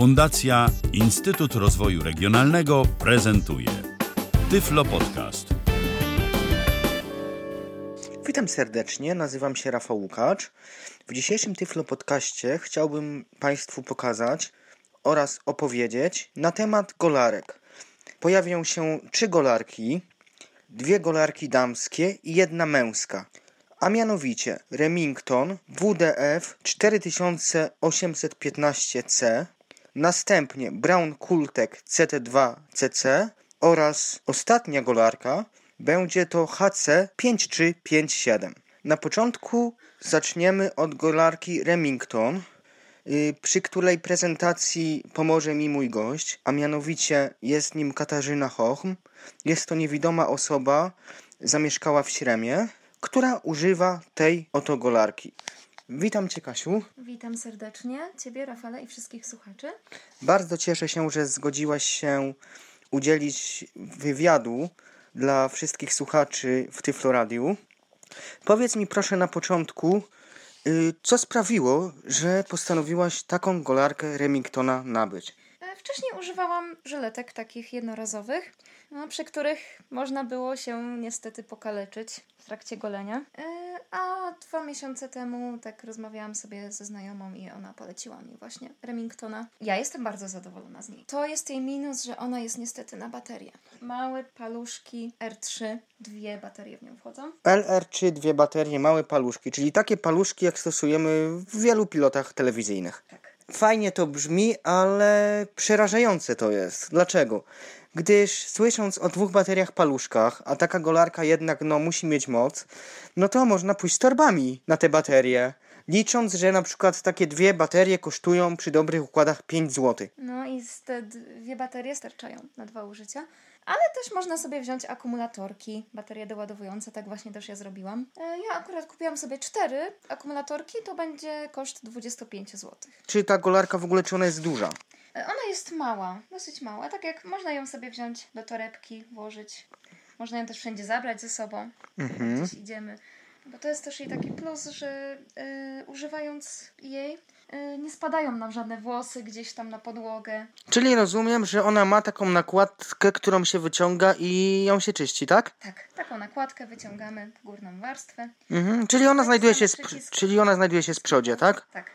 Fundacja Instytut Rozwoju Regionalnego prezentuje Tyflo Podcast. Witam serdecznie, nazywam się Rafał Łukacz. W dzisiejszym Tyflo Podcaście chciałbym Państwu pokazać oraz opowiedzieć na temat golarek. Pojawią się trzy golarki, dwie golarki damskie i jedna męska. A mianowicie Remington WDF 4815C, następnie Brown Kultek CT2CC oraz ostatnia golarka będzie to HC5357. Na początku zaczniemy od golarki Remington, y, przy której prezentacji pomoże mi mój gość, a mianowicie jest nim Katarzyna Hochm. Jest to niewidoma osoba, zamieszkała w Śremie, która używa tej oto golarki. Witam Cię, Kasiu. Witam serdecznie Ciebie, Rafale i wszystkich słuchaczy. Bardzo cieszę się, że zgodziłaś się udzielić wywiadu dla wszystkich słuchaczy w Tyflo Radiu. Powiedz mi proszę na początku, y, co sprawiło, że postanowiłaś taką golarkę Remingtona nabyć? Wcześniej używałam żyletek takich jednorazowych, no, przy których można było się niestety pokaleczyć w trakcie golenia. E, A dwa miesiące temu tak rozmawiałam sobie ze znajomą i ona poleciła mi właśnie Remingtona. Ja jestem bardzo zadowolona z niej. To jest jej minus, że ona jest niestety na baterię. Małe paluszki R3, dwie baterie w nią wchodzą. LR3, dwie baterie, małe paluszki, czyli takie paluszki, jak stosujemy w wielu pilotach telewizyjnych. Tak. Fajnie to brzmi, ale przerażające to jest. Dlaczego? Gdyż słysząc o dwóch bateriach paluszkach, a taka golarka jednak no musi mieć moc, no to można pójść z torbami na te baterie. Licząc, że na przykład takie dwie baterie kosztują przy dobrych układach 5 zł. No i te dwie baterie starczają na dwa użycia. Ale też można sobie wziąć akumulatorki, baterie doładowujące, tak właśnie też ja zrobiłam. E, Ja akurat kupiłam sobie cztery akumulatorki, to będzie koszt 25 zł. Czy ta golarka w ogóle, czy ona jest duża? E, Ona jest mała, dosyć mała, tak jak można ją sobie wziąć do torebki, włożyć. Można ją też wszędzie zabrać ze sobą, Mhm. gdzieś idziemy. Bo to jest też jej taki plus, że e, używając jej nie spadają nam żadne włosy gdzieś tam na podłogę. Czyli rozumiem, że ona ma taką nakładkę, którą się wyciąga i ją się czyści, tak? Tak, taką nakładkę wyciągamy górną warstwę. Mhm. Czyli ona znajduje się, przycisk. czyli ona znajduje się z przodzie, tak? Tak,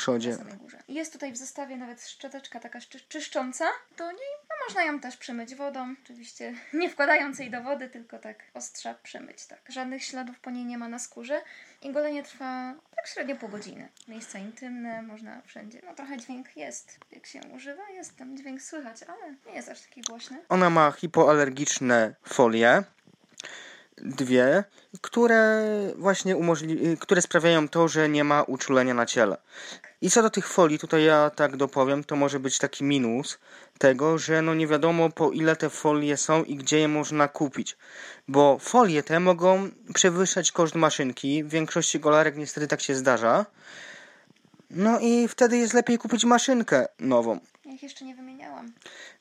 przodzie. Jest tutaj w zestawie nawet szczoteczka taka czyszcząca do niej. No można ją też przemyć wodą, oczywiście nie wkładając jej do wody, tylko tak ostrza przemyć, tak. Żadnych śladów po niej nie ma na skórze i golenie trwa tak średnio pół godziny. Miejsca intymne, można wszędzie. No trochę dźwięk jest, jak się używa, jest tam dźwięk słychać, ale nie jest aż taki głośny. Ona ma hipoalergiczne folie, dwie, które właśnie umożli- które sprawiają to, że nie ma uczulenia na ciele. I co do tych folii, tutaj ja tak dopowiem, to może być taki minus tego, że no nie wiadomo po ile te folie są i gdzie je można kupić. Bo folie te mogą przewyższać koszt maszynki. W większości golarek niestety tak się zdarza. No i wtedy jest lepiej kupić maszynkę nową. Ja ich jeszcze nie wymieniałam.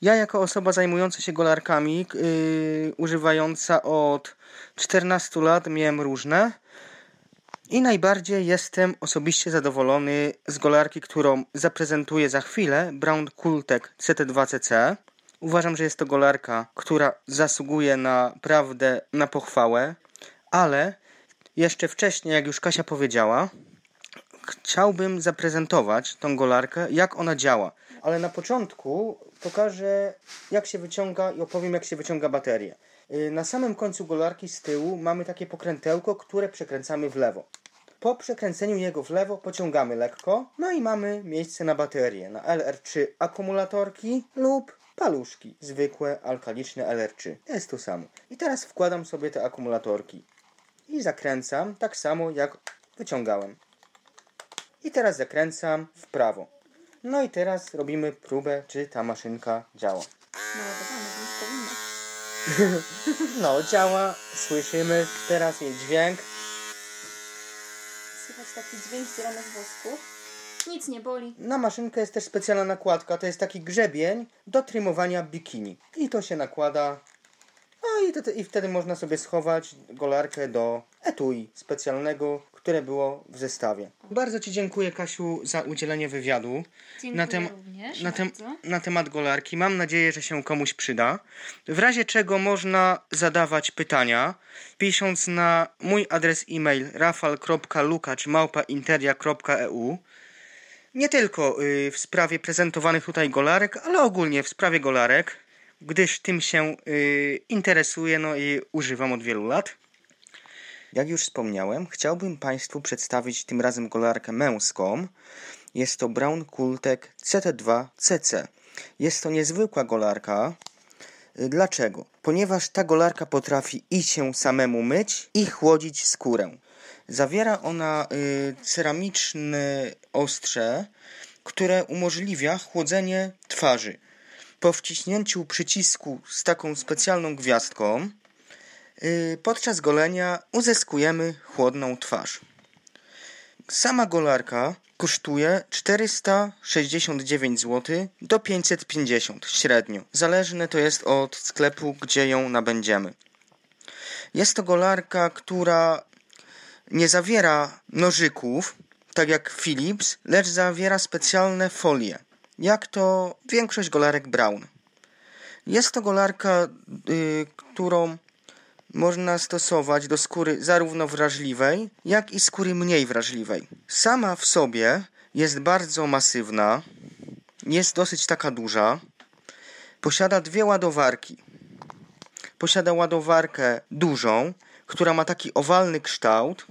Ja jako osoba zajmująca się golarkami, yy, używająca od 14 lat, miałem różne. I najbardziej jestem osobiście zadowolony z golarki, którą zaprezentuję za chwilę, Brown Kultek CT2CC. Uważam, że jest to golarka, która zasługuje naprawdę na pochwałę, ale jeszcze wcześniej, jak już Kasia powiedziała, chciałbym zaprezentować tą golarkę, jak ona działa. Ale na początku pokażę, jak się wyciąga i opowiem, jak się wyciąga baterię. Yy, Na samym końcu golarki z tyłu mamy takie pokrętełko, które przekręcamy w lewo. Po przekręceniu jego w lewo pociągamy lekko, no i mamy miejsce na baterię. Na LR3 akumulatorki lub paluszki, zwykłe alkaliczne LR3. Jest to samo. I teraz wkładam sobie te akumulatorki i zakręcam tak samo jak wyciągałem. I teraz zakręcam w prawo. No i teraz robimy próbę, czy ta maszynka działa. Powinno. No, działa, słyszymy teraz jej dźwięk. Słychać taki dźwięk zdzieranych wosków. Nic nie boli. Na maszynkę jest też specjalna nakładka, to jest taki grzebień do trymowania bikini. I to się nakłada. No i, to, i wtedy można sobie schować golarkę do etui specjalnego, które było w zestawie. Bardzo Ci dziękuję, Kasiu, za udzielenie wywiadu Dziękuję na, tem- również na, tem- na temat golarki. Mam nadzieję, że się komuś przyda. W razie czego można zadawać pytania, pisząc na mój adres e-mail rafal.lukacz.interia.eu Nie tylko y, w sprawie prezentowanych tutaj golarek, ale ogólnie w sprawie golarek, gdyż tym się y, interesuję no i używam od wielu lat. Jak już wspomniałem, chciałbym Państwu przedstawić tym razem golarkę męską. Jest to Brown Kultek CT2CC. Jest to niezwykła golarka. Dlaczego? Ponieważ ta golarka potrafi i się samemu myć, i chłodzić skórę. Zawiera ona y, ceramiczne ostrze, które umożliwia chłodzenie twarzy. Po wciśnięciu przycisku z taką specjalną gwiazdką, podczas golenia uzyskujemy chłodną twarz. Sama golarka kosztuje 469 zł do 550 średnio. Zależne to jest od sklepu, gdzie ją nabędziemy. Jest to golarka, która nie zawiera nożyków, tak jak Philips, lecz zawiera specjalne folie, jak to większość golarek Brown. Jest to golarka, y, którą można stosować do skóry zarówno wrażliwej, jak i skóry mniej wrażliwej. Sama w sobie jest bardzo masywna, jest dosyć taka duża. Posiada dwie ładowarki. Posiada ładowarkę dużą, która ma taki owalny kształt.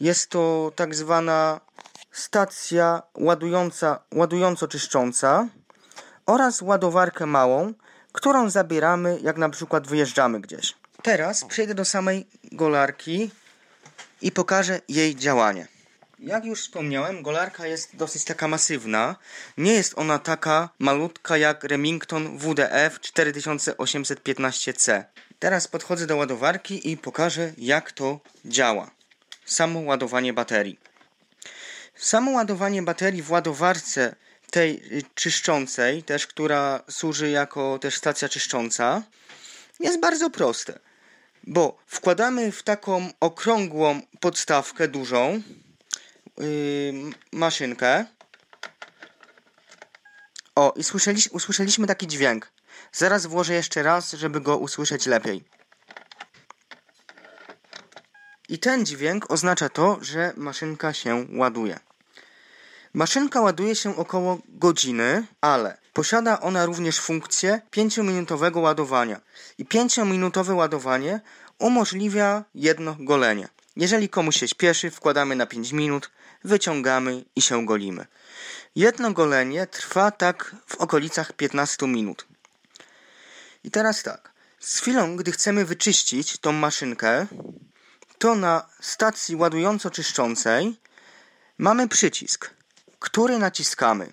Jest to tak zwana stacja ładująca, ładująco-czyszcząca oraz ładowarkę małą, którą zabieramy, jak na przykład wyjeżdżamy gdzieś. Teraz przejdę do samej golarki i pokażę jej działanie. Jak już wspomniałem, golarka jest dosyć taka masywna. Nie jest ona taka malutka jak Remington WDF 4815C. Teraz podchodzę do ładowarki i pokażę jak to działa. Samo ładowanie baterii. Samo ładowanie baterii w ładowarce tej y, czyszczącej, też która służy jako też stacja czyszcząca, jest bardzo proste. Bo wkładamy w taką okrągłą podstawkę dużą yy, maszynkę. O, i słyszeli, usłyszeliśmy taki dźwięk. Zaraz włożę jeszcze raz, żeby go usłyszeć lepiej. I ten dźwięk oznacza to, że maszynka się ładuje. Maszynka ładuje się około godziny, ale posiada ona również funkcję 5-minutowego ładowania. I 5-minutowe ładowanie umożliwia jedno golenie. Jeżeli komuś się śpieszy, wkładamy na 5 minut, wyciągamy i się golimy. Jedno golenie trwa tak w okolicach 15 minut. I teraz tak. Z chwilą, gdy chcemy wyczyścić tą maszynkę, to na stacji ładująco-czyszczącej mamy przycisk, który naciskamy.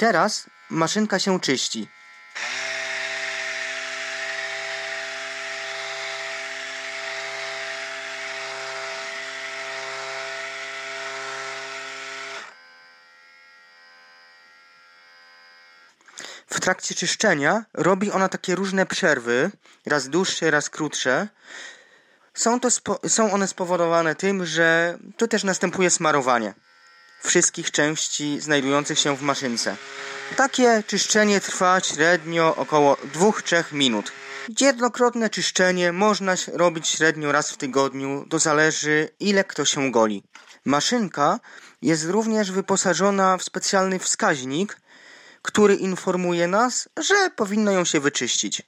Teraz maszynka się czyści. W trakcie czyszczenia robi ona takie różne przerwy, raz dłuższe, raz krótsze. Są, to spo, są one spowodowane tym, że tu też następuje smarowanie wszystkich części znajdujących się w maszynce. Takie czyszczenie trwa średnio około 2-3 minut. Jednokrotne czyszczenie można robić średnio raz w tygodniu, to zależy ile kto się goli. Maszynka jest również wyposażona w specjalny wskaźnik, który informuje nas, że powinno ją się wyczyścić.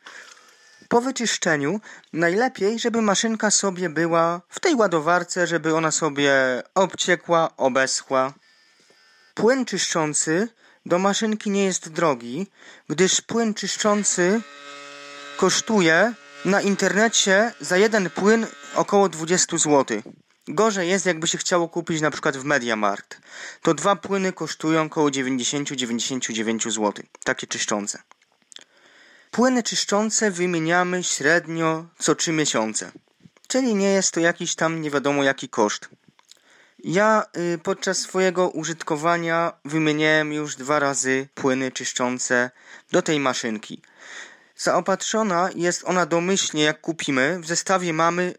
Po wyczyszczeniu najlepiej, żeby maszynka sobie była w tej ładowarce, żeby ona sobie obciekła, obeschła. Płyn czyszczący do maszynki nie jest drogi, gdyż płyn czyszczący kosztuje na internecie za jeden płyn około 20 zł. Gorzej jest, jakby się chciało kupić na przykład w Mediamarkt. To dwa płyny kosztują około 90-99 zł. Takie czyszczące. Płyny czyszczące wymieniamy średnio co 3 miesiące. Czyli nie jest to jakiś tam nie wiadomo jaki koszt. Ja y, podczas swojego użytkowania wymieniałem już dwa razy płyny czyszczące do tej maszynki. Zaopatrzona jest ona domyślnie, jak kupimy. W zestawie mamy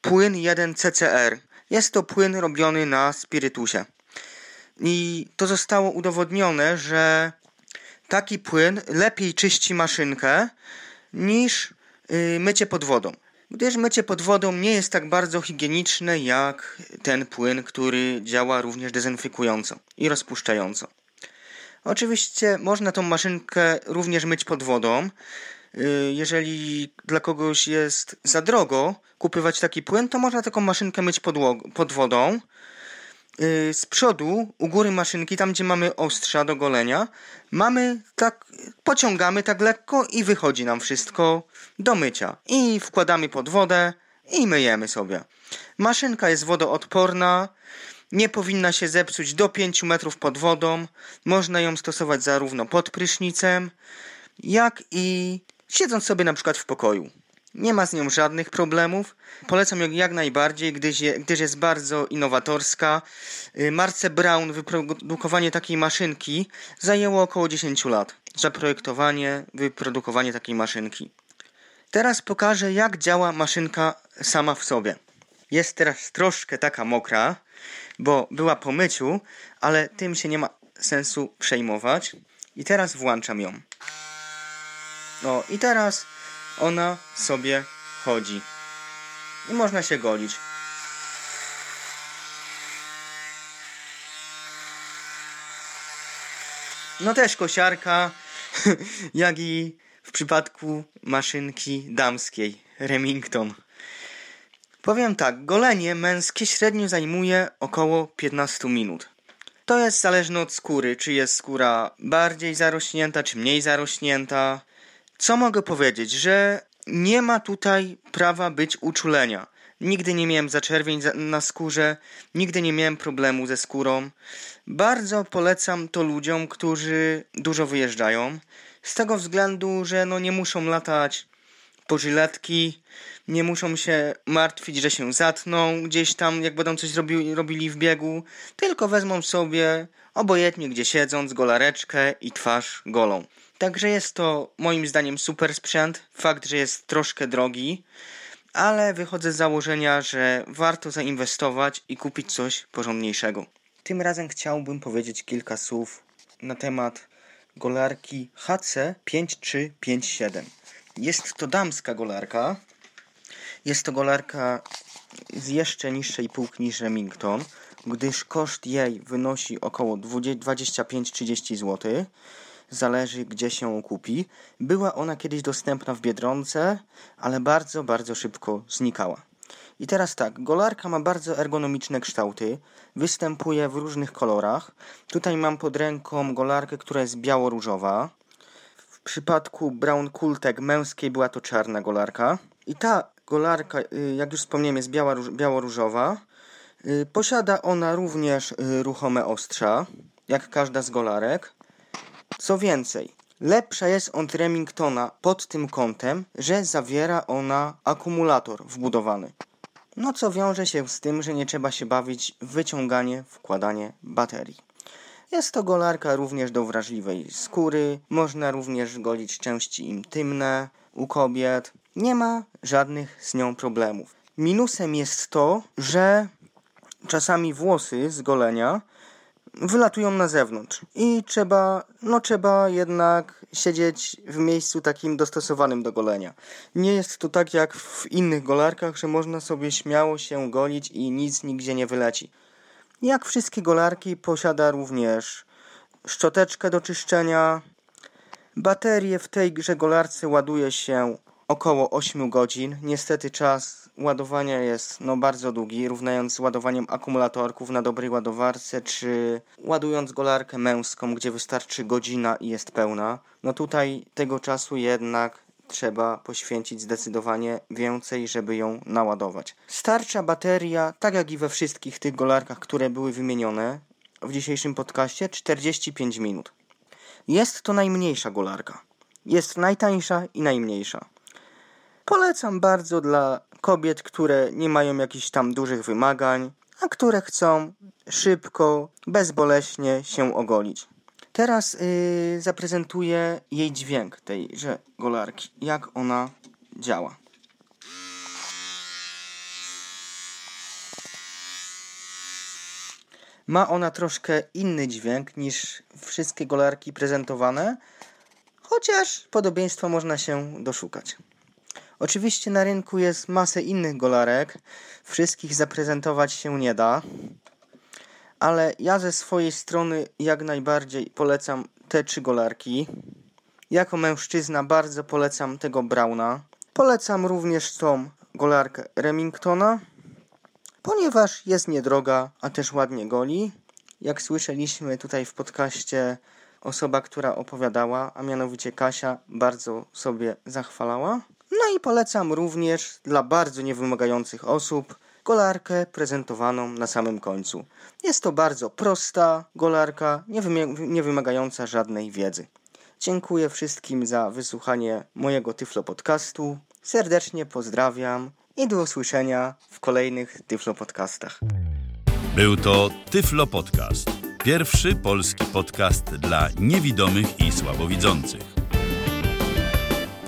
płyn 1CCR. Jest to płyn robiony na spirytusie. I to zostało udowodnione, że taki płyn lepiej czyści maszynkę niż yy, mycie pod wodą. Gdyż mycie pod wodą nie jest tak bardzo higieniczne jak ten płyn, który działa również dezynfekująco i rozpuszczająco. Oczywiście można tą maszynkę również myć pod wodą. Y, jeżeli dla kogoś jest za drogo kupywać taki płyn, to można taką maszynkę myć pod wodą. Y, z przodu, u góry maszynki, tam gdzie mamy ostrza do golenia, mamy tak, pociągamy tak lekko i wychodzi nam wszystko do mycia. I wkładamy pod wodę i myjemy sobie. Maszynka jest wodoodporna, nie powinna się zepsuć do 5 metrów pod wodą. Można ją stosować zarówno pod prysznicem, jak i siedząc sobie na przykład w pokoju. Nie ma z nią żadnych problemów. Polecam ją jak najbardziej, gdyż, je, gdyż jest bardzo innowatorska. Y, Marce Brown wyprodukowanie takiej maszynki zajęło około 10 lat. Zaprojektowanie, wyprodukowanie takiej maszynki. Teraz pokażę, jak działa maszynka sama w sobie. Jest teraz troszkę taka mokra, bo była po myciu, ale tym się nie ma sensu przejmować. I teraz włączam ją. No i teraz ona sobie chodzi. I można się golić. No też kosiarka, jak i w przypadku maszynki damskiej Remington. Powiem tak, golenie męskie średnio zajmuje około 15 minut. To jest zależne od skóry, czy jest skóra bardziej zarośnięta, czy mniej zarośnięta. Co mogę powiedzieć, że nie ma tutaj prawa być uczulenia. Nigdy nie miałem zaczerwień na skórze, nigdy nie miałem problemu ze skórą. Bardzo polecam to ludziom, którzy dużo wyjeżdżają. Z tego względu, że no nie muszą latać po żyletki, nie muszą się martwić, że się zatną gdzieś tam, jak będą coś robi, robili w biegu, tylko wezmą sobie, obojętnie gdzie siedząc, golareczkę i twarz golą. Także jest to moim zdaniem super sprzęt. Fakt, że jest troszkę drogi, ale wychodzę z założenia, że warto zainwestować i kupić coś porządniejszego. Tym razem chciałbym powiedzieć kilka słów na temat golarki HC5357. Jest to damska golarka. Jest to golarka z jeszcze niższej półki niż Remington, gdyż koszt jej wynosi około 25-30 zł. Zależy gdzie się kupi. Była ona kiedyś dostępna w Biedronce, ale bardzo, bardzo szybko znikała. I teraz tak, golarka ma bardzo ergonomiczne kształty, występuje w różnych kolorach. Tutaj mam pod ręką golarkę, która jest biało-różowa. W przypadku Brown Kultek męskiej była to czarna golarka. I ta golarka, y, jak już wspomniałem, jest biało-różowa. Y, posiada ona również y, ruchome ostrza, jak każda z golarek. Co więcej, lepsza jest od Remingtona pod tym kątem, że zawiera ona akumulator wbudowany. No co wiąże się z tym, że nie trzeba się bawić w wyciąganie, wkładanie baterii. Jest to golarka również do wrażliwej skóry, można również golić części intymne u kobiet. Nie ma żadnych z nią problemów. Minusem jest to, że czasami włosy z golenia wylatują na zewnątrz i trzeba, no trzeba jednak siedzieć w miejscu takim dostosowanym do golenia. Nie jest to tak jak w innych golarkach, że można sobie śmiało się golić i nic nigdzie nie wyleci. Jak wszystkie golarki posiada również szczoteczkę do czyszczenia. Baterię w tej grze golarce ładuje się około 8 godzin. Niestety czas ładowania jest no, bardzo długi, równając z ładowaniem akumulatorków na dobrej ładowarce, czy ładując golarkę męską, gdzie wystarczy godzina i jest pełna. No tutaj tego czasu jednak trzeba poświęcić zdecydowanie więcej, żeby ją naładować. Starcza bateria, tak jak i we wszystkich tych golarkach, które były wymienione w dzisiejszym podcaście, 45 minut. Jest to najmniejsza golarka. Jest najtańsza i najmniejsza. Polecam bardzo dla kobiet, które nie mają jakichś tam dużych wymagań, a które chcą szybko, bezboleśnie się ogolić. Teraz yy, zaprezentuję jej dźwięk tejże golarki, jak ona działa. Ma ona troszkę inny dźwięk niż wszystkie golarki prezentowane, chociaż podobieństwa można się doszukać. Oczywiście na rynku jest masę innych golarek, wszystkich zaprezentować się nie da, ale ja ze swojej strony jak najbardziej polecam te trzy golarki. Jako mężczyzna bardzo polecam tego Brauna. Polecam również tą golarkę Remingtona, ponieważ jest niedroga, a też ładnie goli. Jak słyszeliśmy tutaj w podcaście, osoba, która opowiadała, a mianowicie Kasia, bardzo sobie zachwalała. No i polecam również dla bardzo niewymagających osób golarkę prezentowaną na samym końcu. Jest to bardzo prosta golarka, nie, wymagająca żadnej wiedzy. Dziękuję wszystkim za wysłuchanie mojego Tyflo podcastu. Serdecznie pozdrawiam i do usłyszenia w kolejnych Tyflo podcastach. Był to Tyflo Podcast. Pierwszy polski podcast dla niewidomych i słabowidzących.